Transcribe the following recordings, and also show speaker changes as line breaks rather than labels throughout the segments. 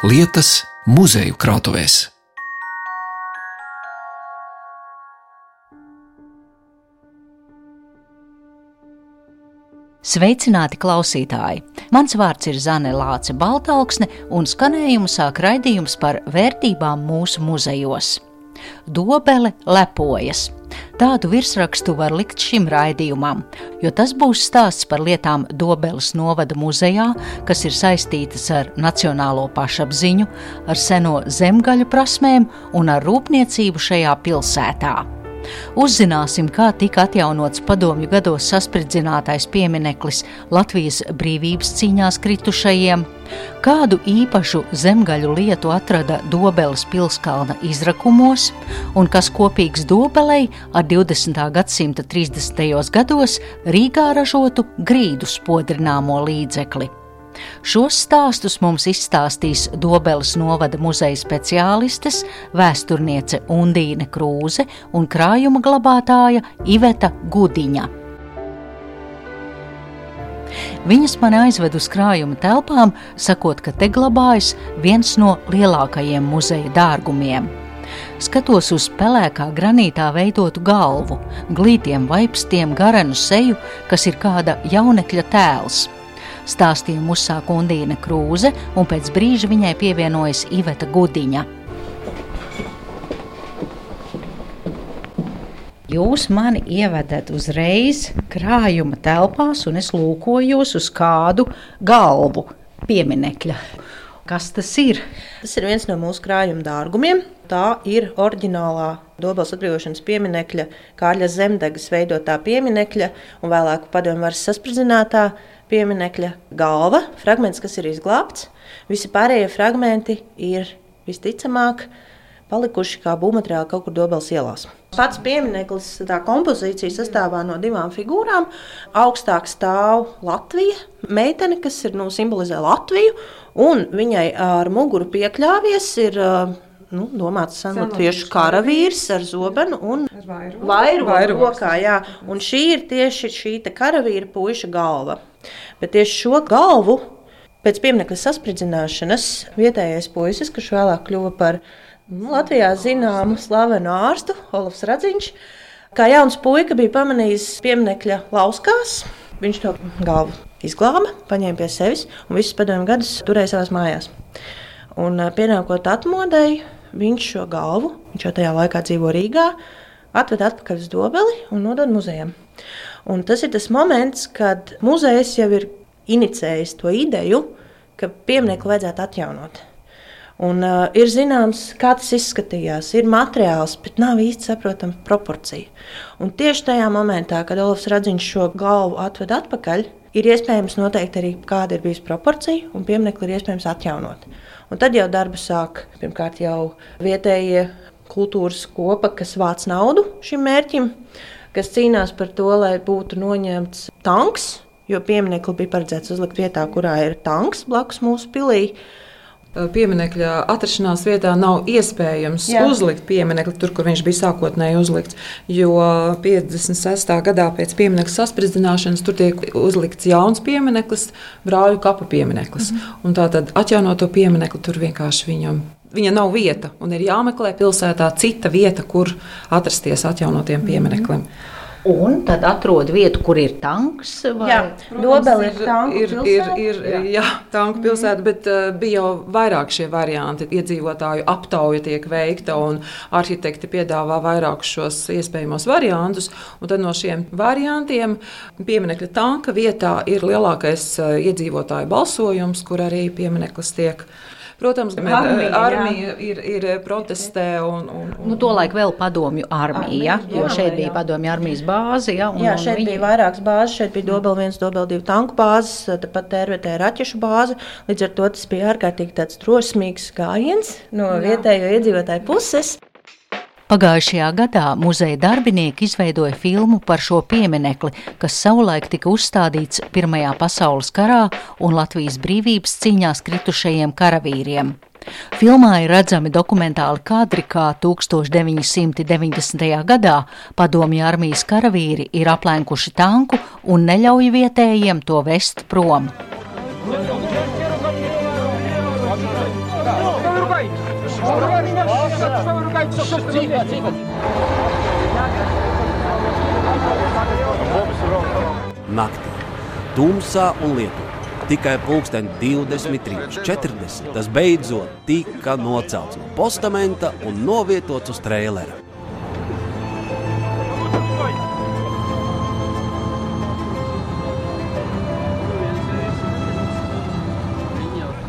lietas muzeju krātuvēs.
Sveicināti klausītāji! Mans vārds ir Zane Lāce Baltāksne, un skanējumu sāk raidījums par vērtībām mūsu muzejos. Dobele lepojas. Tādu virsrakstu var likt šim raidījumam, jo tas būs stāsts par lietām Dobeles novada muzejā, kas ir saistītas ar nacionālo pašapziņu, ar seno zemgaļu prasmēm un ar rūpniecību šajā pilsētā. Uzzināsim, kā tika atjaunots padomju gados saspridzinātais piemineklis Latvijas brīvības cīņās kritušajiem, kādu īpašu zemgaļu lietu atrada Dobeles pilskalna izrakumos, un kas kopīgs Dobelei ar 20. gadsimta 30. gados Rīgā ražotu grīdu spodrināmo līdzekli. Šos stāstus mums izstāstīs Dobeles novada muzeja speciālistes, vēsturniece Undīne Krūze un krājuma glabātāja Iveta Gudiņa. Viņas mani aizved uz krājuma telpām, sakot, ka te glabājas viens no lielākajiem muzeja dārgumiem. Skatos uz pelēkā granītā veidotu galvu, glītiem vaipstiem, garenu seju, kas ir kāda jaunekļa tēls. Stāstījumu uzsāka Undīna Krūze, un pēc brīža viņai pievienojas Iveta Gudiņa. Jūs mani ievedat uzreiz krājuma telpās, un es lūkojos uz kādu galvu pieminekļa. Kas tas ir?
Tas ir viens no mūsu krājuma dārgumiem. Tā ir oriģinālā Dobeles atbrīvošanas pieminiekļa, Kārļa Zemdegas veidotā pieminiekļa un vēlāk padomju varas saspridzinātā pieminiekļa galva, fragments, kas ir izglābts. Visi pārējie fragmenti ir visticamāk palikuši kā būvmateriāli kaut kur Dobeles ielās. Pats piemineklis, tā kompozīcija sastāvā no divām figūrām. Augstāk stāv Latvija, meitene, kas ir, nu, simbolizē Latviju, un viņai ar muguru piekļāvies ir nu, domāts senlatviešu karavīrs ar zobenu un vairu rokā. Jā. Un šī ir tieši šī karavīra puiša galva. Bet tieši šo galvu pēc pieminiekta saspridzināšanas vietējais puisis, kurš vēlāk kļuva par nu, Latvijā zināmu slavenu ārstu, Olofs Radziņš, kā jauns puika bija pamanījis pieminiekļa lauskās. Viņš to galvu izglāba, paņēma pie sevis un visus padomju gadus turēja savās mājās. Un pienākot atmodēji, viņš šo galvu, viņš jau tajā laikā dzīvo Rīgā, atved atpakaļ uz dobeli un nodod muzejam. Un tas ir tas moments, kad muzejs jau ir inicējis to ideju, ka pieminiektu vajadzētu atjaunot. Un, uh, ir zināms, kā tas izskatījās. Ir materiāls, bet nav īsti saprotama proporcija. Un tieši tajā momentā, kad Olofs Radziņš šo galvu atved atpakaļ, ir iespējams noteikt arī, kāda ir bijusi proporcija, un pieminiektu ir iespējams atjaunot. Un tad jau darbu sāk pirmkārt jau vietējie kultūras kopa, kas vāc naudu šim mērķim, kas cīnās par to, lai būtu noņemts tanks, jo pieminiekli bija paredzēts uzlikt vietā, kurā ir tanks blakus mūsu pilī.
Pieminekļa atrašanās vietā nav iespējams Jā. uzlikt pieminekli tur, kur viņš bija sākotnēji uzlikts. Jo 56. gadā pēc pieminiekta saspridzināšanas tur tiek uzlikts jauns piemineklis, brāļu kapa piemineklis. Mm -hmm. Tātad atjaunot to pieminekli tur vienkārši viņam. Viņa nav vieta, un ir jāmeklē pilsētā cita vieta, kur atrasties atjaunotiem piemineklim. Mm.
Un tad atrod vietu, kur ir tanks.
Vai? Jā, Dobeli ir tanku
ir,
pilsēta.
Ir, ir, jā. jā, tanku pilsēta, bet uh, bija jau vairāk šie varianti. Iedzīvotāju aptauja tiek veikta, un arhitekti piedāvā vairākus šos iespējamos variantus. Un tad no šiem variantiem pieminekļa tanka vietā ir lielākais uh, iedzīvotāju balsojums, kur arī piemineklis tiek Protams, armija, armija ir, ir protestē. Un, un, un,
nu, Tolaik vēl padomju armija, armija, jo jā, šeit bija padomju armijas bāze. Ja,
un, jā, šeit un viņi... bija vairākas bāzes. Šeit bija Dobel 1, Dobel 2 tanku bāzes, tāpat TRVT raķešu bāze. Līdz ar to tas bija ārkārtīgi tāds drosmīgs gājiens no jā. vietējo iedzīvotāju puses.
Pagājušajā gadā muzeja darbinieki izveidoja filmu par šo pieminekli, kas savulaik tika uzstādīts Pirmajā pasaules karā un Latvijas brīvības cīņās kritušajiem karavīriem. Filmā ir redzami dokumentāli kadri, kā 1990. gadā padomju armijas karavīri ir aplenkuši tanku un neļauj vietējiem to vest prom.
Naktī, tumsā un lietu. Tikai pulksten 23.40. Tas beidzot tika nocelts no postamenta un novietots uz trēlera.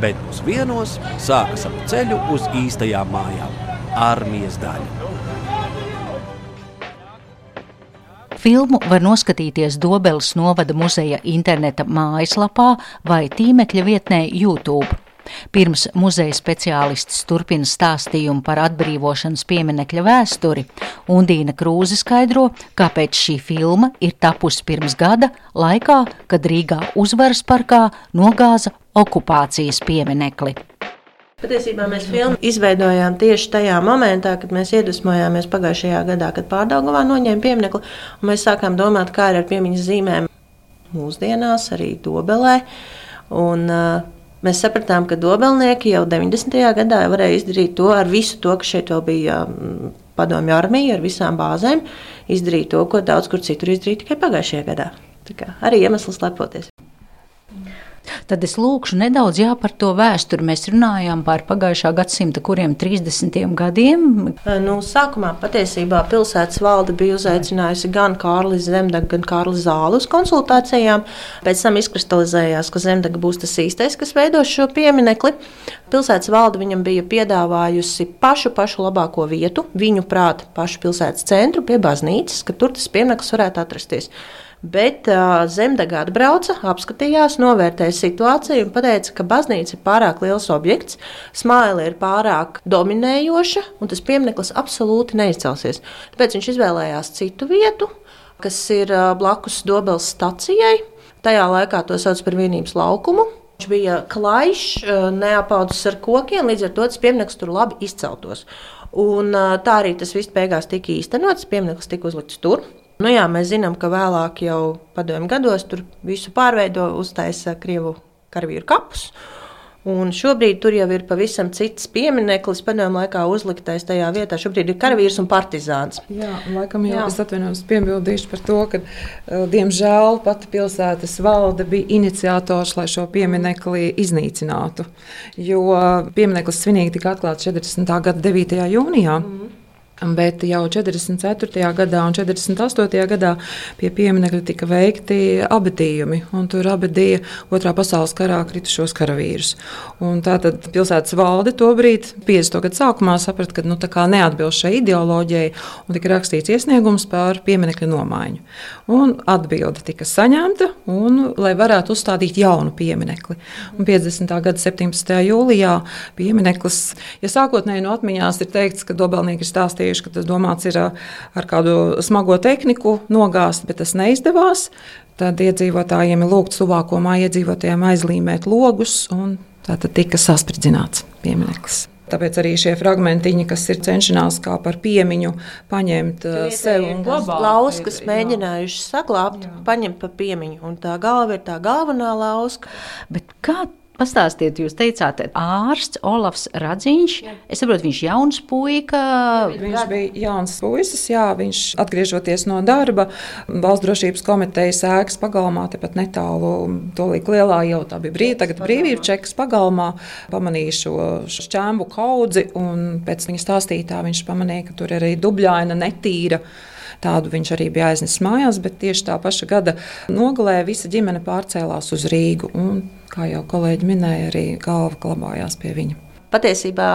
Bet pusdienos sāka savu ceļu uz īstajām mājām - armijas daļa.
Filmu var noskatīties Dobeles novada muzeja interneta mājaslapā vai tīmekļa vietnē YouTube. Pirms muzeja speciālists turpina stāstījumu par atbrīvošanas pieminekļa vēsturi, Undīna Krūze skaidro, kāpēc šī filma ir tapusi pirms gada, laikā, kad Rīgā uzvaras parkā nogāza okupācijas pieminekli.
Patiesībā mēs filmu izveidojām tieši tajā momentā, kad mēs iedvesmojāmies pagājušajā gadā, kad pārdagavā noņēma pieminiektu, un mēs sākām domāt, kā ir ar piemiņas zīmēm mūsdienās, arī Dobelē. Un, uh, Mēs sapratām, ka dobelnieki jau 90. gadā varēja izdarīt to ar visu to, kas šeit vēl bija mm, padomju armija, ar visām bāzēm, izdarīt to, ko daudz kur citur izdarīja tikai pagājušajā gadā. Tā kā arī iemesls lepoties.
Tad es lūkšu nedaudz jā, par to vēsturi. Mēs runājām par pagājušā gadsimta kuriem 30. gadiem.
Nu, sākumā patiesībā pilsētas valde bija uzaicinājusi gan Kārli Zemdagu, gan Kārli Zālu uz konsultācijām. Pēc tam izkristalizējās, ka Zemdaga būs tas īstais, kas veidos šo pieminekli. Pilsētas valde viņam bija piedāvājusi pašu, pašu labāko vietu, viņu prātu, pašu pilsētas centru pie baznīcas, ka tur tas piemineklis varētu atrasties. Bet uh, Zemdega atbrauca, apskatījās, novērtēja situāciju un teica, ka baznīca ir pārāk liels objekts, smāle ir pārāk dominējoša un tas piemineklis absolūti neizcelsies. Tāpēc viņš izvēlējās citu vietu, kas ir uh, blakus Dobeles stacijai. Tajā laikā to sauc par vienības laukumu. Viņš bija klajš, neapaudzis ar kokiem, līdz ar to tas piemineklis tur labi izceltos. Un, tā arī tas viss beigās tika īstenots. Piemineklis tika uzlikts tur. Nu jā, mēs zinām, ka vēlāk jau padomju gados tur visu pārveido, uztaisa Krievu karavīru kapus. Un šobrīd tur jau ir pavisam cits piemineklis, padomju laikā uzliktais tajā vietā. Šobrīd ir karavīrs un partizāns.
Jā, laikam jau Jā. es atvainojos piebildīšu par to, ka, diemžēl, pati pilsētas valde bija iniciators, lai šo pieminekli iznīcinātu. Jo piemineklis svinīgi tika atklāts 40. gada 9. jūnijā. Mm. Bet jau 44. gadā un 48. gadā pie pieminiekļa tika veikti abadījumi, un tur abadīja Otrā pasaules karā kritušos karavīrus. Tātad pilsētas valde tobrīd, 50. gadu sākumā, saprata, ka nu, neatbilst šai ideoloģijai, un tika rakstīts iesniegums par pieminiekļa nomaiņu. Un atbilde tika saņemta, un, lai varētu uzstādīt jaunu pieminekli. Un 50. gada 17. jūlijā piemineklis, ja sākotnēji no atmiņās ir teikts, ka Dobelnieki ir stāstījuši, rakstījuši, ka tas domāts ir ar kādu smago tehniku nogāzt, bet tas neizdevās. Tad iedzīvotājiem ir lūgts tuvāko māju iedzīvotājiem aizlīmēt logus, un tā tad tika saspridzināts piemineklis. Tāpēc arī šie fragmentiņi, kas ir cenšanās kā par piemiņu, paņemt sev un glabāt.
Lauskas mēģinājuši saglabāt, paņemt pa piemiņu, un tā galva ir tā galvenā lauska.
Bet kā Pastāstiet, jūs teicāt, ārsts Olafs Radziņš. Es saprotu, viņš ir jauns puika.
Viņš bija jauns puisis, jā, viņš atgriežoties no darba valsts drošības komitejas ēkas pagalmā, tepat netālu tolīk lielā jau tā bija brīva, tagad brīvība čekas pagalmā, pamanīja šo šķēmu kaudzi un pēc viņa stāstītā viņš pamanīja, ka tur ir arī dubļaina netīra. Tādu viņš arī bija aiznesis mājās, bet tieši tā paša gada nogalē visa ģimene pārcēlās uz Rīgu. Un, kā jau kolēģi minēja, arī galva glabājās pie viņa.
Patiesībā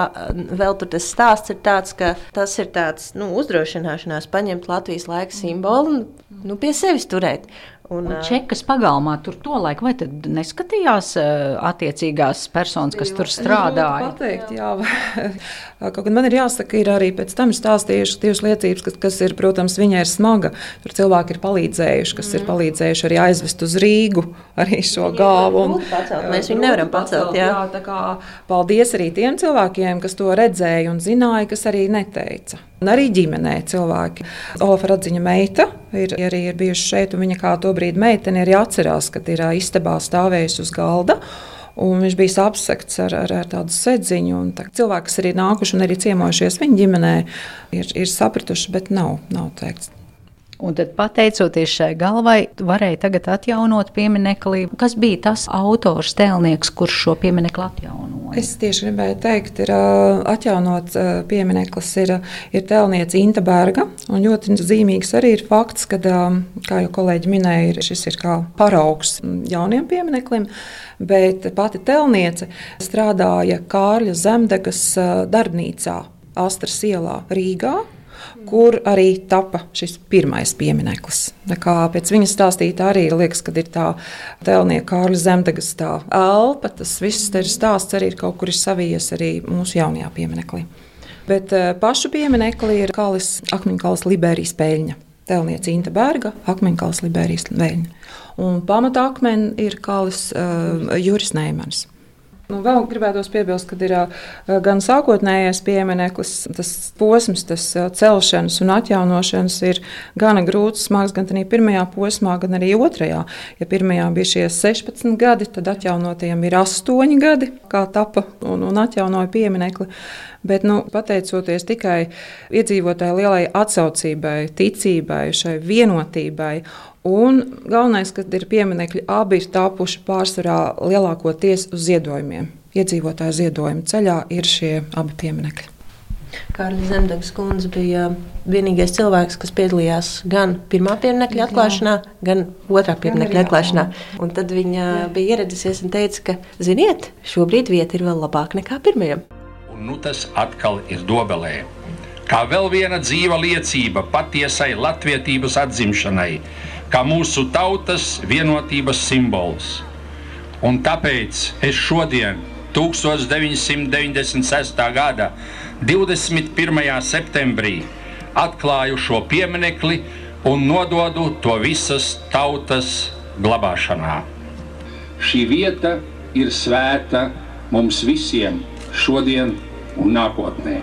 vēl tur tas stāsts ir tāds, ka tas ir tāds nu, uzdrošināšanās paņemt Latvijas laika simbolu un nu, pie sevis turēt.
Un, un Čekas pagalmā tur to laiku, vai tad neskatījās attiecīgās personas, kas tur strādāja?
Pateikt, jā. Kaut gan man ir jāsaka, ir arī pēc tam stāstījuši tieši liecības, kas, kas ir, protams, viņai ir smaga. Tur cilvēki ir palīdzējuši, kas mm. ir palīdzējuši arī aizvest uz Rīgu arī šo galvu. Un,
pacelt. Mēs viņu nevaram pacelt. Jā.
Jā, kā, paldies arī tiem cilvēkiem, kas to redzēja un zināja, kas arī neteica. Un arī ģimenē cilvēki. Olafa Radziņa meita ir arī ir bijusi šeit, un viņa kā to brīdi meitene arī atcerās, kad ir istabā stāvējusi uz galda. Un viņš bija apsekts ar, ar, ar tādu sēdziņu. Cilvēki, kas arī nākuši un arī ciemojušies viņa ģimenē, ir, ir sapratuši, bet nav, nav teikts.
Un tad, pateicoties šai galvai, varēja tagad atjaunot pieminiekli. Kas bija tas autors, tēlnieks, kurš šo pieminekli atjaunoja?
Es tieši gribēju teikt, ir atjaunots piemineklis, ir, ir tēlniece Inta Berga. Ļoti zīmīgs arī ir fakts, ka, kā jau kolēģi minēja, šis ir kā paraugs jauniem piemineklim. Bet pati tēlniece strādāja Kārļa Zemdegas darbnīcā Astras ielā Rīgā kur arī tapa šis pirmais piemineklis. Pēc viņas stāstīta, arī liekas, ka ir tā tēlnieka Kārļa Zemdegas tā elpa. Tas viss ir stāsts arī ir kaut kur ir savijies arī mūsu jaunajā pieminekli. Bet uh, pašu pieminekli ir Kalis Akmeņkalas Liberijas peļņa. Tēlniece Inta Berga, Akmeņkalas Liberijas peļņa. Un pamata akmeni ir Kalis uh, Juris Neimans. Nu, vēl gribētos piebilst, ka ir gan sākotnējais piemineklis, tas posms, tas celšanas un atjaunošanas ir gana grūts, smags gan pirmajā posmā, gan arī otrajā. Ja pirmajā bija šie 16 gadi, tad atjaunotajiem ir 8 gadi, kā tapa un, un atjaunoja pieminekli. Bet, nu, pateicoties tikai iedzīvotāju lielai atsaucībai, ticībai, šai vienotībai Un galvenais, ka ir pieminekļi, abi ir tapuši pārsvarā lielākoties uz ziedojumiem. Iedzīvotāju ziedojumu ceļā ir šie abi pieminekļi.
Kārlis Zemdegs kundze bija vienīgais cilvēks, kas piedalījās gan pirmā pieminiekļa atklāšanā, gan otrā pieminiekļa atklāšanā. Un tad viņa jā. bija ieradusies un teica, ka, ziniet, šobrīd vieta ir vēl labāka nekā pirmajam.
Un nu tas atkal ir dobelē. Kā vēl viena dzīva liecība patiesai latvietības atzimšanai, kā mūsu tautas vienotības simbols. Un tāpēc es šodien, 1996. gada 21. septembrī, atklāju šo pieminekli un nododu to visas tautas glabāšanā. Šī vieta ir svēta mums visiem šodien un nākotnē.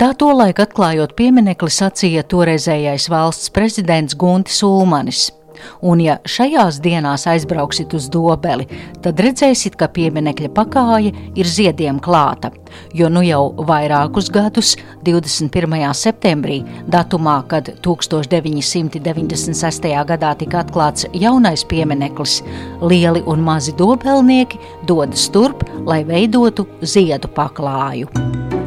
Tā tolaik atklājot pieminekli sacīja toreizējais valsts prezidents Guntis Ulmanis. Un, ja šajās dienās aizbrauksit uz dobeli, tad redzēsiet, ka pieminekļa pakāja ir ziediem klāta. Jo nu jau vairākus gadus, 21. septembrī, datumā, kad 1996. gadā tika atklāts jaunais piemineklis, lieli un mazi dobelnieki dodas turp, lai veidotu ziedu paklāju.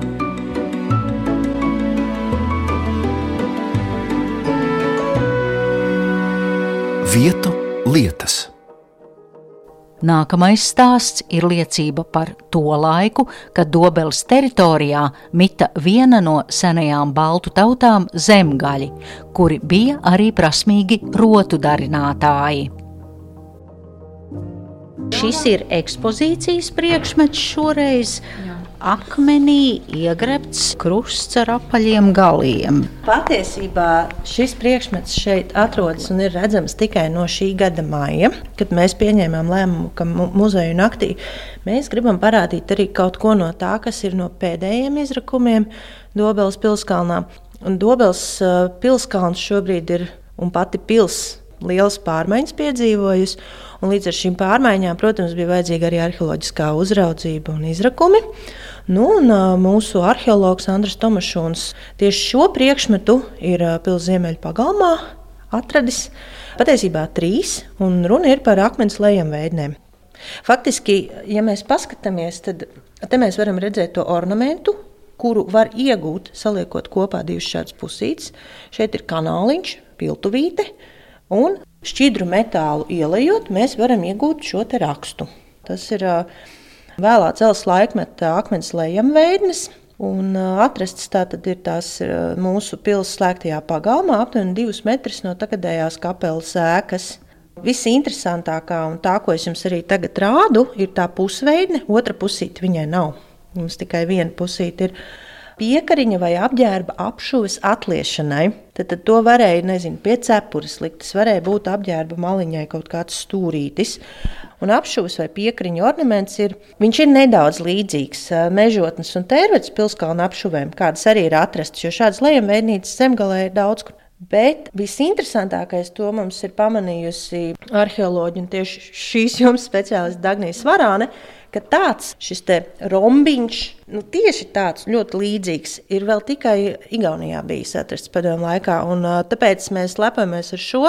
Vietu lietas.
Nākamais stāsts ir liecība par to laiku, kad Dobeles teritorijā mita viena no senajām baltu tautām - zemgaļi, kuri bija arī prasmīgi rotu darinātāji. Šis ir ekspozīcijas priekšmets šoreiz. Jā akmenī iegrebts krusts ar apaļiem galiem.
Patiesībā šis priekšmets šeit atrodas un ir redzams tikai no šī gada maija, kad mēs pieņēmām lēmumu, ka muzeju naktī mēs gribam parādīt arī kaut ko no tā, kas ir no pēdējiem izrakumiem Dobeles pilskalnā. Un Dobeles pilskalns šobrīd ir un pati pilsēta lielas pārmaiņas piedzīvojusi. Līdz ar šīm pārmaiņām, protams, bija vajadzīga arī arheoloģiskā uzraudzība un izrakumi. Nu, un, mūsu arheologs Andris Tomašons tieši šo priekšmetu ir pilsētas ziemeļu pagalmā atradis. Patiesībā trīs, un runa ir par akmens lejam veidnēm. Faktiski, ja mēs paskatāmies, tad te mēs varam redzēt to ornamentu, kuru var iegūt, saliekot kopā divas šādas pusītes. Šeit ir kanāliņš, piltuvīte, un šķidru metālu ielējot, mēs varam iegūt šo rakstu. Tas ir uh, Vēlā cels laikmeta akmens lejamveidnes. Un atrasts tātad ir tās mūsu pilsētas slēgtajā pagalmā, aptuveni divus metrus no tagadējās kapelas ēkas. Visinteresantākā un tā, ko es jums arī tagad rādu, ir tā pusveidne. Otra pusīte viņai nav. Mums tikai viena pusīte ir piekariņa vai apģērba apšuves atliešanai. Tad, tad to varēja, nezinu, pie cepures likt. Tas varēja būt apģērba maliņai kaut kāds stūrītis. Un apšuves vai piekariņa ornaments ir, ir nedaudz līdzīgs mežotnes un tērvetes pilskalna apšuvēm, kādas arī ir atrastas, jo šādas lejamveidnīcas zemgalē ir daudz. Bet visinteresantākais to mums ir pamanījusi arheoloģija un tieši šīs jums speciālists Dagnijas Varāne, ka tāds šis rombiņš, nu, tieši tāds ļoti līdzīgs, ir vēl tikai Igaunijā bijis atrasts padomu laikā. Un, tāpēc mēs lepojamies ar šo,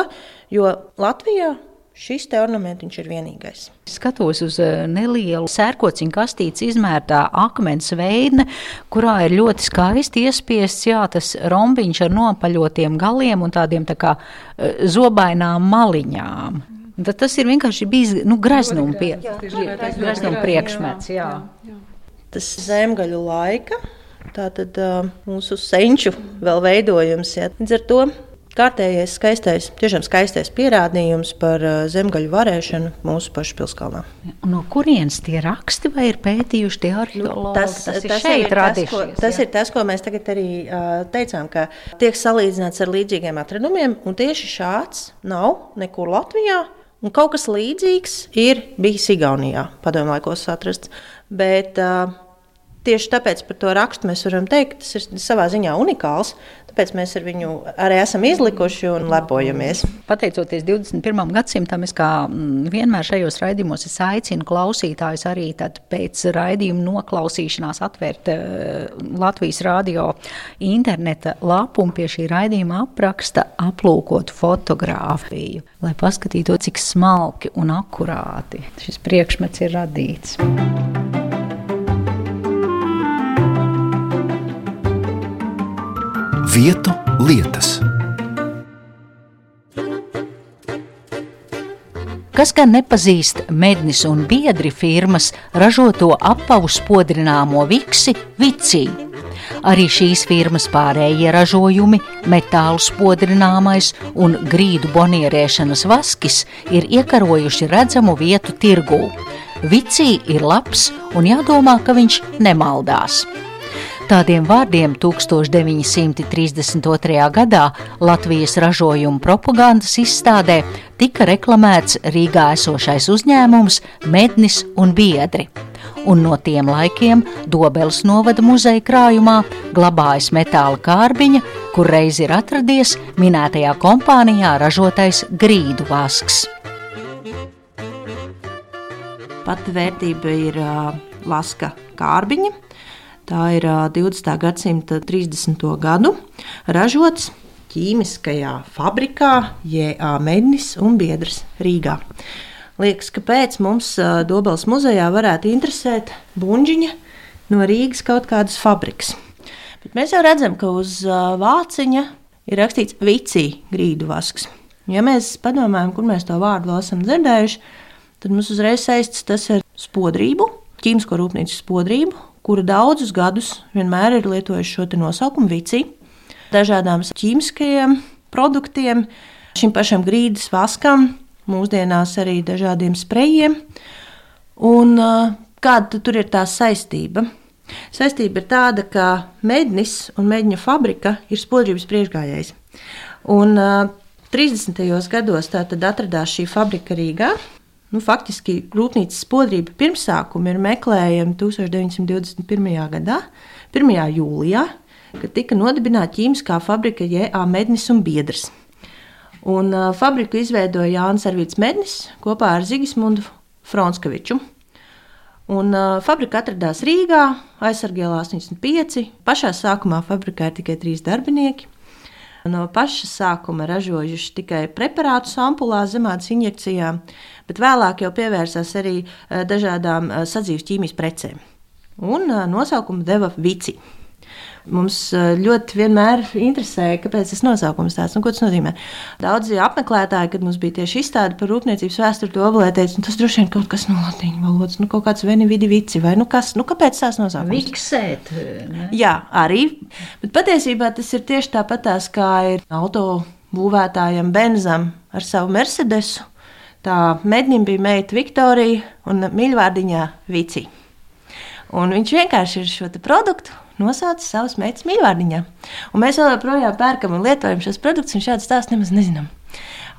jo Latvijā Šis te ornamentiņš ir vienīgais.
Skatos uz nelielu sērkociņu kastītes izmērtā akmens veidne, kurā ir ļoti skaisti iespiests jā, tas rombiņš ar nopaļotiem galiem un tādiem tā kā zobainām maliņām. Tad tas ir vienkārši bijis nu, greznuma pie, greznuma priekšmets. Jā. Jā.
Tas zemgaļu laika, tātad uh, mūsu senču vēl veidojums. Jā. Līdz ar to kārtējais skaistais, tiešām skaistais pierādījums par uh, zemgaļu varēšanu mūsu pašu pilskalnā.
No kurienes tie raksti vai ir pētījuši tie arheologi? Nu, tas, tas,
tas, ir ir tas, ko, tas jā. ir tas, ko mēs tagad arī uh, teicām, ka tiek salīdzināts ar līdzīgiem atradumiem, un tieši šāds nav nekur Latvijā. Un kaut kas līdzīgs ir bijis Igaunijā, padomju laikos atrasts. Bet, uh, Tieši tāpēc par to rakstu mēs varam teikt, tas ir savā ziņā unikāls. Tāpēc mēs ar viņu arī esam izlikuši un lepojamies.
Pateicoties 21. gadsimtam, es kā mm, vienmēr šajos raidījumos aicinu klausītājus arī pēc raidījuma noklausīšanās atvērt uh, Latvijas radio interneta lapu un pie šī raidījuma apraksta aplūkot fotografiju, lai paskatītos, cik smalki un akurāti šis priekšmets ir radīts.
Vietu lietas.
Kas gan nepazīst mednis un biedri firmas ražoto apavu spodrināmo viksi Vicī? Arī šīs firmas pārējie ražojumi, metālu spodrināmais un grīdu bonierēšanas vaskis ir iekarojuši redzamu vietu tirgū. Vicī ir labs un jādomā, ka viņš nemaldās. Tādiem vārdiem 1932. gadā Latvijas ražojuma propagandas izstādē tika reklamēts Rīgā esošais uzņēmums Mednis un Biedri. Un no tiem laikiem Dobeles novada muzeja krājumā glabājas metāla kārbiņa, kur reiz ir atradies minētajā kompānijā ražotais grīdu vasks.
Pati vērtība ir uh, vaska kārbiņa, Tā ir 20. gadsimta 30. gadu ražots ķīmiskajā fabrikā Jēā Mednis un Biedrs Rīgā. Liekas, kāpēc mums Dobels muzejā varētu interesēt buļģiņa no Rīgas kaut kādas fabrikas. Bet mēs jau redzam, ka uz vāciņa ir rakstīts vicī grīdu vasks. Ja mēs padomājam, kur mēs to vārdu esam dzirdējuši, tad mums uzreiz saistīts tas ar spodrību, ķīmisko rūpnīcu spodrību, kura daudzus gadus vienmēr ir lietojuši šo nosaukumu vici, dažādām ķīmiskajiem produktiem, šim pašam grīdas vaskam, mūsdienās arī dažādiem sprejiem. Un, kāda tur ir tā saistība? Saistība ir tāda, ka mednis un mēģņa fabrika ir spodrības priekšgājējs. Un, 30. gados tā tad atradās šī fabrika Rīgā, Nu, faktiski rūpnīcas spodrība pirmsākumi ir meklējami 1921. gadā, 1. jūlijā, kad tika nodibināta ķīmiskā fabrika Jēā Mednis un Biedrs. Un, uh, fabriku izveidoja Jānis Arvīts Mednis kopā ar Zigismundu Fronskeviču. Un, uh, fabrika atradās Rīgā, aizsargālā 85. Pašā sākumā fabrikā ir tikai trīs darbinieki. No paša sākuma ražojuši tikai preparātus ampulās, zemādas injekcijām, bet vēlāk jau pievērsās arī eh, dažādām eh, sadzīves ķīmijas precēm. Un eh, nosaukumu deva Vici. Mums ļoti vienmēr interesēja, kāpēc tas nosaukums tāds, un ko tas nozīmē. Daudzi apmeklētāji, kad mums bija tieši izstāde par rūpniecības vēsturi, to apgalvoja, teica, nu, tas droši vien kaut kas no latīņu valodas, nu, kaut kāds veni vidi vici, vai nu kas, nu, kāpēc tās nosaukums?
Viksēt. Ne?
Jā, arī, bet patiesībā tas ir tieši tāpat tās, kā ir auto būvētājam Benzam ar savu Mercedesu. Tā mednim bija meita Viktorija un mīļvārdiņā Vici. Un viņš vienkārši ir šo produktu nosaucis savas meitas mīļvārdiņā. Un mēs joprojām pērkam un lietojam šos produktus, un šādu stāstu nemaz nezinām.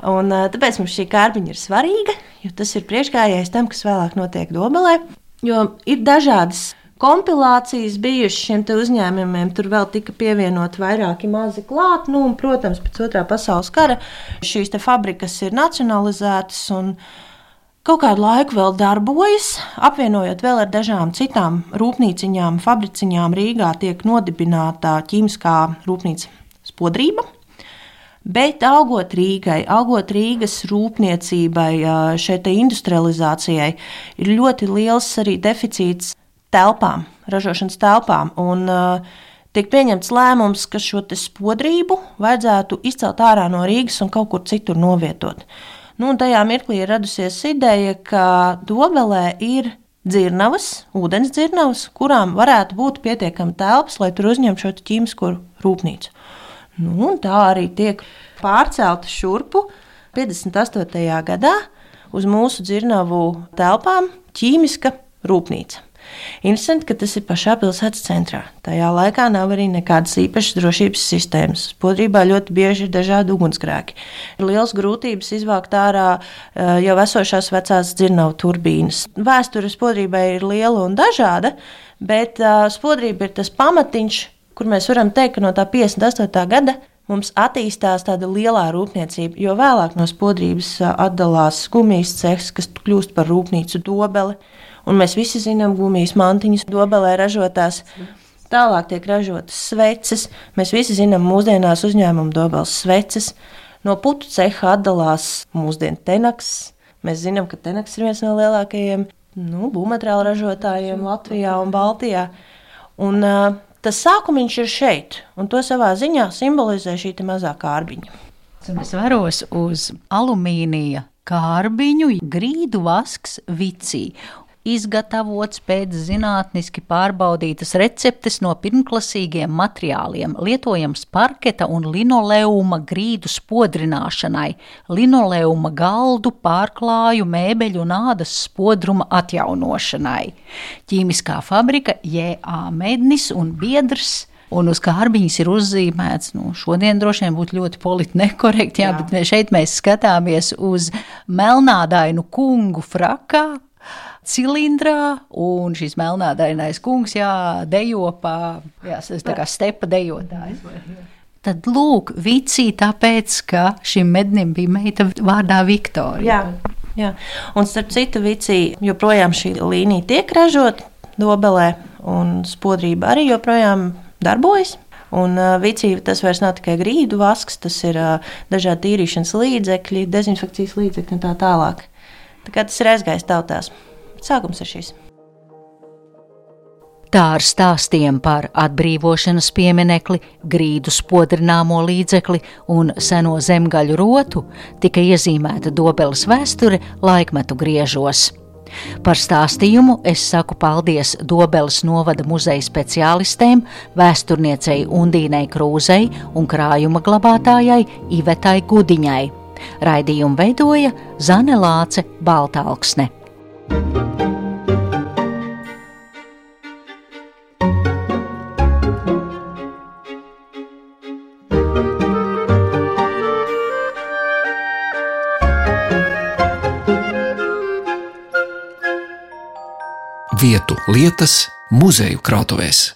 Un, tāpēc mums šī kārbiņa ir svarīga, jo tas ir priekšgājējis tam, kas vēlāk notiek dobelē. Jo ir dažādas kompilācijas bijušas šiem uzņēmumiem. Tur vēl tika pievienot vairāki mazi klāt. Nu, un, protams, pēc otrā pasaules kara šīs fabrikas ir nacionalizētas. Kaut kādu laiku vēl darbojas, apvienojot vēl ar dažām citām rūpnīciņām, fabriciņām. Rīgā tiek nodibināta ķīmiskā rūpnīca Spodrība. Bet augot Rīgai, augot Rīgas rūpniecībai, šai industrializācijai, ir ļoti liels arī deficīts telpām, ražošanas telpām. Un, uh, tiek pieņemts lēmums, ka šo spodrību vajadzētu izcelt ārā no Rīgas un kaut kur citur novietot. Nu, tajā mirklī ir radusies ideja, ka Dobelē ir dzirnavas, ūdens dzirnavas, kurām varētu būt pietiekami telpas, lai tur uzņemtu šo ķīmisko rūpnīcu. Nu, tā arī tiek pārcelta šurpu 58. gadā uz mūsu dzirnavu telpām ķīmiska rūpnīca. Interesanti, ka tas ir pašā pilsētas centrā. Tajā laikā nav arī nekādas īpašas drošības sistēmas. Podrībā ļoti bieži ir dažādi ugunsgrēki. Ir liels grūtības izvākt ārā eh, jau esošās vecās dzirnavu turbīnas. Vēsture spodrībai ir liela un dažāda, bet uh, spodrība ir tas pamatiņš, kur mēs varam teikt, ka no tā 58. gada mums attīstās tāda lielā rūpniecība, jo vēlāk no spodrības eh, atdalās gumijas cehs, kas kļūst par rūpnīcu dobeli. Un mēs visi zinām gumijas mantiņas, dobelē ražotās. Tālāk tiek ražotas sveces. Mēs visi zinām mūsdienās uzņēmumu dobeles sveces. No putu ceha atdalās mūsdienu tenaks. Mēs zinām, ka tenaks ir viens no lielākajiem nu, būvmateriālu ražotājiem Latvijā un Baltijā. Un, uh, tas sākums ir šeit, un to savā ziņā simbolizē šī mazā kārbiņa.
Es varos uz alumīnija kārbiņu, grīdu vasks, vicī izgatavots pēc zinātniski pārbaudītas receptes no pirmklasīgiem materiāliem, lietojams parketa un linoleuma grīdu spodrināšanai, linoleuma galdu, pārklāju, mēbeļu un ādas spodruma atjaunošanai. Ķīmiskā fabrika J.A. Mednis un biedrs Un uz kārbiņas ir uzzīmēts, nu, šodien droši vien būtu ļoti politiski nekorekti, jā, jā. bet šeit mēs skatāmies uz melnādainu kungu frakā, cilindrā, un šis melnādainais kungs, jā, dejo pa, jā, stepa dejotājs. Tad lūk, vicī tāpēc, ka šim mednim bija meita vārdā Viktorija.
Jā, jā. un starp citu vicī joprojām šī līnija tiek ražota dobelē, un spodrība arī joprojām darbojas. Un uh, vicīva tas vairs nav tikai grīdu vasks, tas ir uh, dažādi tīrīšanas līdzekļi, dezinfekcijas līdzekļi un tā tālāk. Tā kā tas ir aizgājis tautās. Sākums ir šis.
Tā ar stāstiem par atbrīvošanas pieminekli, grīdu spodrināmo līdzekli un seno zemgaļu rotu tika iezīmēta Dobeles vēsture laikmetu griežos. Par stāstījumu es saku paldies Dobeles novada muzeja speciālistēm, vēsturniecei Undīnai Krūzei un krājuma glabātājai Ivetai Gudiņai. Raidījumu veidoja Zane Lāce Baltāksne.
Vietu lietas muzeju krātuvēs.